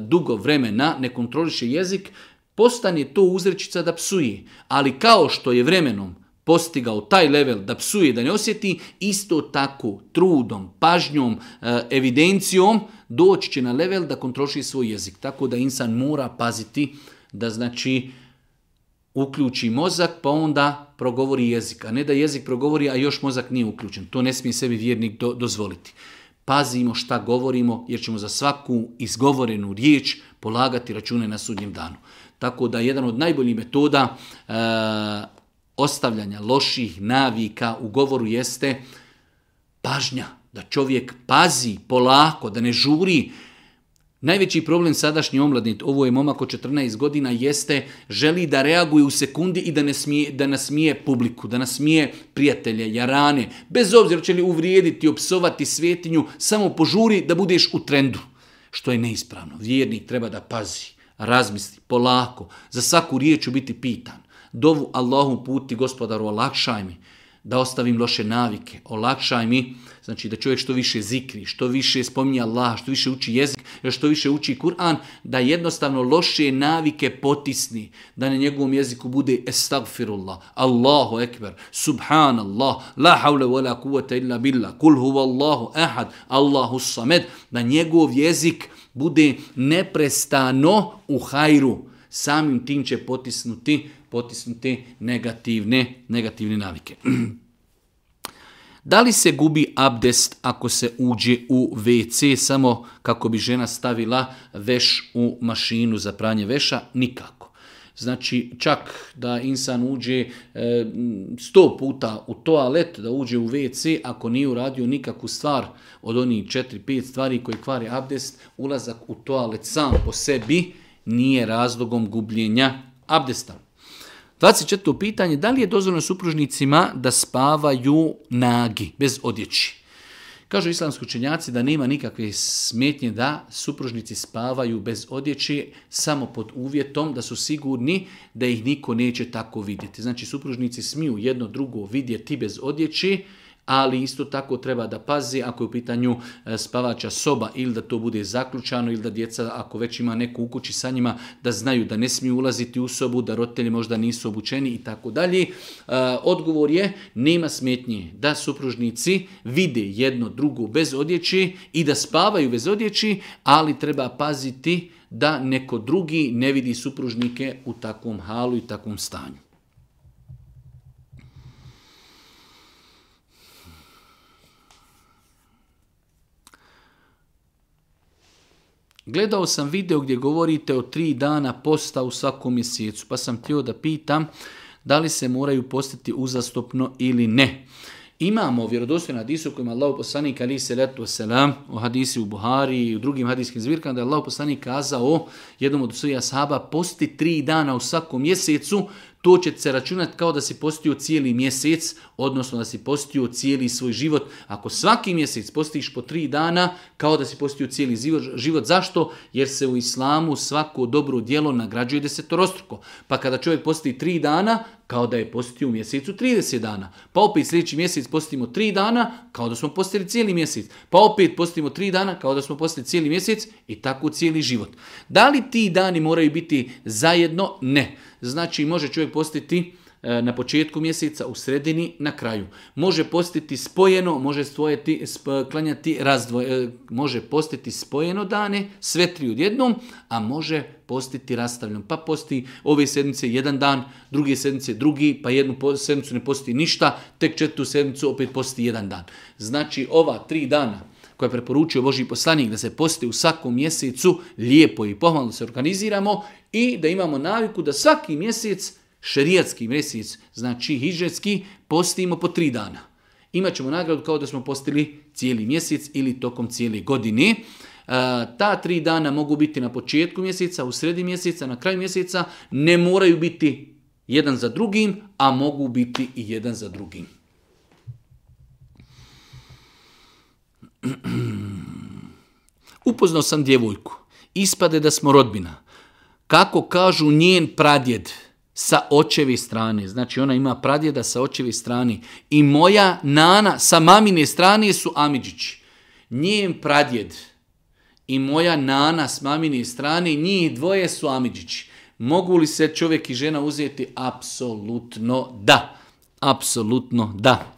dugo vremena ne kontroliše jezik, postane to uzrečica da psuje. Ali kao što je vremenom postigao taj level da psuje, da ne osjeti, isto tako trudom, pažnjom, e, evidencijom doći će na level da kontroliše svoj jezik. Tako da insan mora paziti da znači uključi mozak pa onda progovori jezik. A ne da jezik progovori, a još mozak nije uključen. To ne smije sebi vjernik dozvoliti. Pazimo šta govorimo jer ćemo za svaku izgovorenu riječ polagati račune na sudnjem danu. Tako da jedan od najboljih metoda eh, ostavljanja loših navika u govoru jeste pažnja. Da čovjek pazi polako, da ne žuri, Najveći problem sadašnji omladnit, ovo je momak od 14 godina, jeste želi da reaguje u sekundi i da, ne smije, da nasmije publiku, da nasmije prijatelje, jarane. Bez obzira će li uvrijediti, opsovati svetinju, samo požuri da budeš u trendu. Što je neispravno. Vjernik treba da pazi, razmisli, polako, za svaku riječ biti pitan. Dovu Allahu puti gospodaru, olakšaj mi da ostavim loše navike, olakšaj mi, znači da čovjek što više zikri, što više spominja Allah, što više uči jezik, što više uči Kur'an, da jednostavno loše navike potisni, da na njegovom jeziku bude estagfirullah, Allahu ekber, subhanallah, la havle wa la kuvata illa billah, kul Allahu ahad, Allahu samed, da njegov jezik bude neprestano u hajru, samim tim će potisnuti potisnute negativne, negativne navike. Da li se gubi abdest ako se uđe u WC samo kako bi žena stavila veš u mašinu za pranje veša? Nikako. Znači, čak da insan uđe e, sto puta u toalet, da uđe u WC, ako nije uradio nikakvu stvar od onih četiri, pet stvari koje kvari abdest, ulazak u toalet sam po sebi nije razlogom gubljenja abdesta. 24. pitanje, da li je dozvoljeno supružnicima da spavaju nagi, bez odjeći? Kažu islamski učenjaci da nema nikakve smetnje da supružnici spavaju bez odjeći samo pod uvjetom da su sigurni da ih niko neće tako vidjeti. Znači supružnici smiju jedno drugo vidjeti bez odjeći, ali isto tako treba da pazi ako je u pitanju e, spavača soba ili da to bude zaključano ili da djeca ako već ima neku ukući sa njima da znaju da ne smiju ulaziti u sobu, da roditelji možda nisu obučeni i tako dalje. E, odgovor je nema smetnje da supružnici vide jedno drugo bez odjeći i da spavaju bez odjeći, ali treba paziti da neko drugi ne vidi supružnike u takvom halu i takvom stanju. Gledao sam video gdje govorite o tri dana posta u svakom mjesecu, pa sam htio da pitam da li se moraju postiti uzastopno ili ne. Imamo vjerodostojna na u kojima Allah poslanik ali se letu selam o hadisi u Buhari i u drugim hadiskim zvirkama da je Allah poslanik kazao jednom od svojih ashaba posti tri dana u svakom mjesecu to će se računati kao da si postio cijeli mjesec, odnosno da si postio cijeli svoj život. Ako svaki mjesec postiš po tri dana, kao da si postio cijeli život. Zašto? Jer se u islamu svako dobro djelo nagrađuje desetorostruko. Pa kada čovjek posti tri dana, kao da je postio u mjesecu 30 dana. Pa opet sljedeći mjesec postimo 3 dana, kao da smo postili cijeli mjesec. Pa opet postimo 3 dana, kao da smo postili cijeli mjesec i tako cijeli život. Da li ti dani moraju biti zajedno? Ne. Znači, može čovjek postiti E, na početku mjeseca, u sredini, na kraju. Može postiti spojeno, može stvojeti, klanjati e, može postiti spojeno dane, sve tri jednom, a može postiti rastavljeno. Pa posti ove sedmice jedan dan, druge sedmice drugi, pa jednu sedmicu ne posti ništa, tek četvrtu sedmicu opet posti jedan dan. Znači ova tri dana koja je preporučio Boži poslanik da se posti u svakom mjesecu, lijepo i pohvalno se organiziramo i da imamo naviku da svaki mjesec Šerijatski mjesec, znači hidžetski, postimo po tri dana. Imaćemo nagradu kao da smo postili cijeli mjesec ili tokom cijele godine. E, ta tri dana mogu biti na početku mjeseca, u sredi mjeseca, na kraju mjeseca. Ne moraju biti jedan za drugim, a mogu biti i jedan za drugim. Upoznao sam djevojku. Ispade da smo rodbina. Kako kažu njen pradjed – sa očevi strane. Znači ona ima pradjeda sa očevi strane. I moja nana sa mamine strane su Amidžići. Njen pradjed i moja nana s mamine strane, njih dvoje su Amidžići. Mogu li se čovjek i žena uzeti? Apsolutno da. Apsolutno da.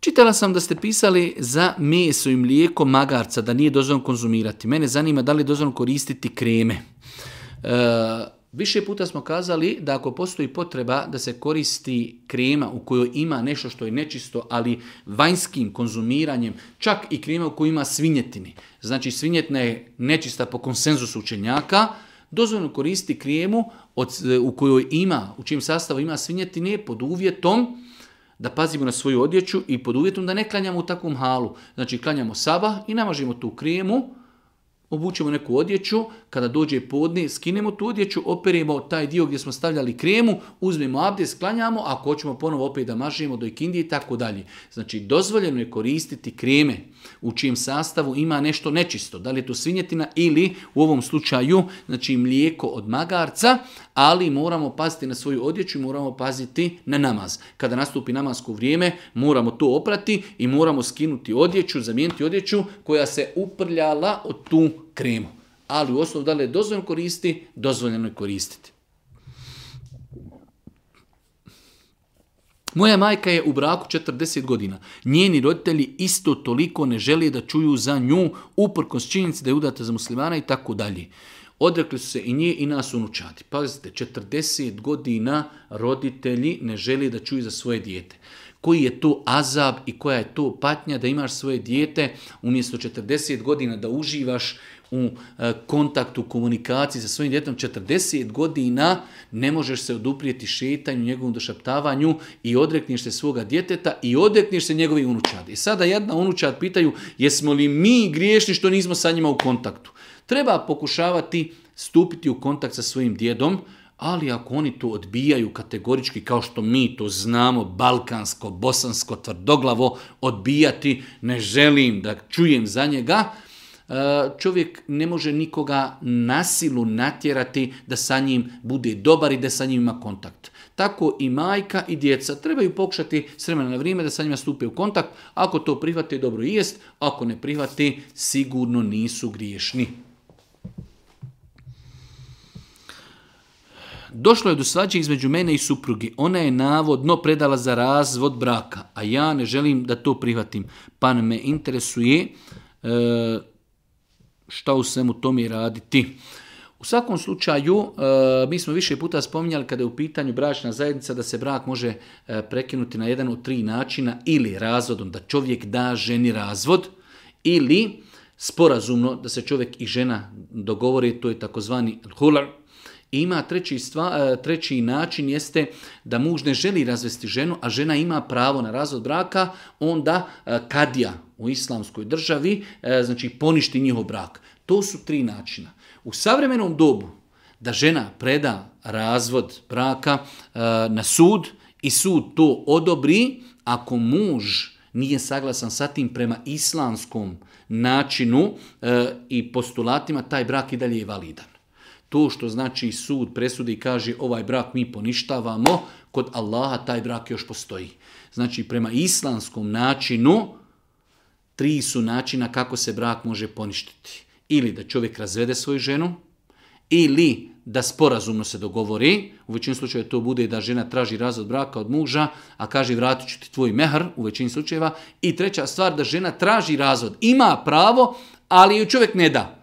Čitala sam da ste pisali za meso i mlijeko magarca, da nije dozvoljeno konzumirati. Mene zanima da li je dozvoljeno koristiti kreme. E, Više puta smo kazali da ako postoji potreba da se koristi krema u kojoj ima nešto što je nečisto, ali vanjskim konzumiranjem, čak i krema u kojoj ima svinjetini. Znači svinjetina je nečista po konsenzusu učenjaka, dozvoljno koristi kremu u kojoj ima, u čijem sastavu ima svinjetine pod uvjetom da pazimo na svoju odjeću i pod uvjetom da ne klanjamo u takvom halu. Znači klanjamo saba i namažimo tu kremu, obučemo neku odjeću, kada dođe podne, skinemo tu odjeću, operemo taj dio gdje smo stavljali kremu, uzmemo abdje sklanjamo, a ako hoćemo ponovo opet da mažemo do ikindije i tako dalje. Znači, dozvoljeno je koristiti kreme u čijem sastavu ima nešto nečisto, da li je to svinjetina ili u ovom slučaju znači mlijeko od magarca, ali moramo paziti na svoju odjeću i moramo paziti na namaz. Kada nastupi namasko vrijeme, moramo to oprati i moramo skinuti odjeću, zamijeniti odjeću koja se uprljala od tu kremu. Ali u osnovu da li je dozvoljeno koristi, dozvoljeno je koristiti. Moja majka je u braku 40 godina. Njeni roditelji isto toliko ne žele da čuju za nju, uprkos činjenici da je udata za muslimana i tako dalje. Odrekli su se i nje i nas unučadi. Pazite, 40 godina roditelji ne želi da čuju za svoje dijete. Koji je to azab i koja je to patnja da imaš svoje dijete umjesto 40 godina da uživaš u e, kontaktu, komunikaciji sa svojim djetom 40 godina ne možeš se oduprijeti šetanju, njegovom došaptavanju i odrekneš se svoga djeteta i odrekniš se njegovi unučadi. I e sada jedna unučad pitaju jesmo li mi griješni što nismo sa njima u kontaktu. Treba pokušavati stupiti u kontakt sa svojim djedom, ali ako oni to odbijaju kategorički kao što mi to znamo, balkansko, bosansko, tvrdoglavo, odbijati, ne želim da čujem za njega, e, čovjek ne može nikoga nasilu natjerati da sa njim bude dobar i da sa njim ima kontakt. Tako i majka i djeca trebaju pokušati s vremena na vrijeme da sa njima stupe u kontakt. Ako to prihvate, dobro i jest. Ako ne prihvate, sigurno nisu griješni. Došlo je do svađe između mene i supruge. Ona je navodno predala za razvod braka, a ja ne želim da to prihvatim. Pa me interesuje e, šta u svemu tome raditi. U svakom slučaju, e, mi smo više puta spominjali kada je u pitanju bračna zajednica da se brak može e, prekinuti na jedan od tri načina ili razvodom, da čovjek da ženi razvod ili sporazumno da se čovjek i žena dogovori, to je takozvani hular, ima treći, e, treći način jeste da muž ne želi razvesti ženu, a žena ima pravo na razvod braka, onda e, kadija u islamskoj državi e, znači poništi njihov brak. To su tri načina. U savremenom dobu da žena preda razvod braka na sud i sud to odobri, ako muž nije saglasan sa tim prema islamskom načinu i postulatima, taj brak i dalje je validan. To što znači sud presudi i kaže ovaj brak mi poništavamo, kod Allaha taj brak još postoji. Znači prema islamskom načinu tri su načina kako se brak može poništiti. Ili da čovjek razvede svoju ženu, ili da sporazumno se dogovori, u većini slučajeva to bude da žena traži razvod braka od muža, a kaže vratit ću ti tvoj mehr, u većini slučajeva. I treća stvar, da žena traži razvod. Ima pravo, ali ju čovjek ne da.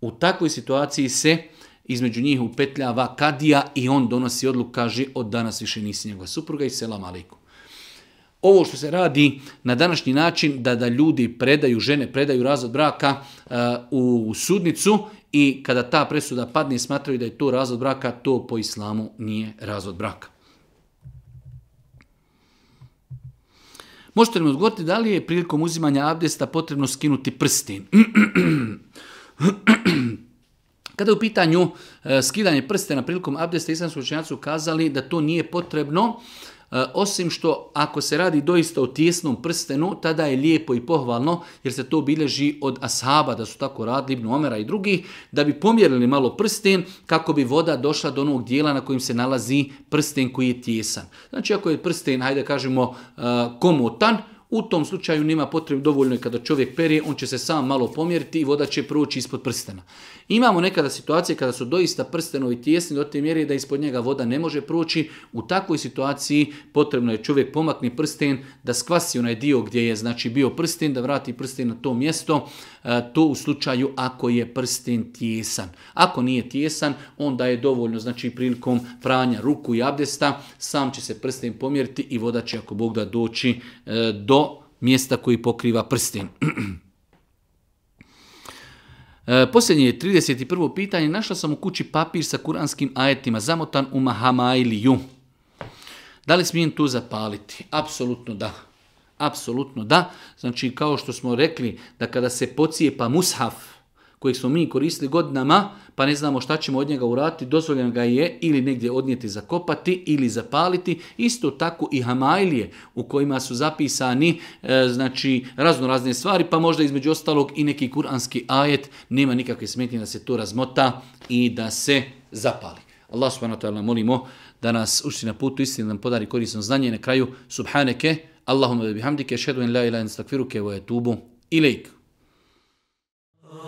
U takvoj situaciji se između njih upetljava kadija i on donosi odluku, kaže od danas više nisi njegova supruga i selam maliku. Ovo što se radi na današnji način da da ljudi predaju, žene predaju razvod braka eh, u sudnicu i kada ta presuda padne smatraju da je to razvod braka, to po islamu nije razvod braka. Možete li mi odgovoriti da li je prilikom uzimanja abdesta potrebno skinuti prstin. Kada je u pitanju e, skidanje prstena prilikom abdesta, islamski učenjaci ukazali da to nije potrebno, e, osim što ako se radi doista o tijesnom prstenu, tada je lijepo i pohvalno, jer se to bilježi od ashaba, da su tako radili Ibnu Omera i drugih, da bi pomjerili malo prsten kako bi voda došla do onog dijela na kojim se nalazi prsten koji je tjesan. Znači ako je prsten, hajde kažemo, e, komotan, u tom slučaju nema potrebe dovoljno je kada čovjek perje, on će se sam malo pomjeriti i voda će proći ispod prstena. Imamo nekada situacije kada su doista prstenovi tjesni do te mjere da ispod njega voda ne može proći. U takvoj situaciji potrebno je čovjek pomakni prsten da skvasi onaj dio gdje je znači bio prsten, da vrati prsten na to mjesto. E, to u slučaju ako je prsten tjesan. Ako nije tjesan, onda je dovoljno znači prilikom pranja ruku i abdesta, sam će se prsten pomjeriti i voda će ako Bog da doći e, do mjesta koji pokriva prsten. E, posljednje je 31. pitanje. Našla sam u kući papir sa kuranskim ajetima, zamotan u Mahamailiju. Da li smijem tu zapaliti? Apsolutno da. Apsolutno da. Znači, kao što smo rekli, da kada se pocijepa mushaf, kojeg smo mi koristili godinama, pa ne znamo šta ćemo od njega urati, dozvoljeno ga je ili negdje odnijeti zakopati ili zapaliti. Isto tako i hamajlije u kojima su zapisani e, znači razno razne stvari, pa možda između ostalog i neki kuranski ajet, nema nikakve smetnje da se to razmota i da se zapali. Allah subhanahu wa ta'ala molimo da nas učiti na putu istine, nam podari korisno znanje na kraju subhaneke Allahumma bihamdike, šedu in la ilaha stakfiruke, wa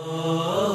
Oh.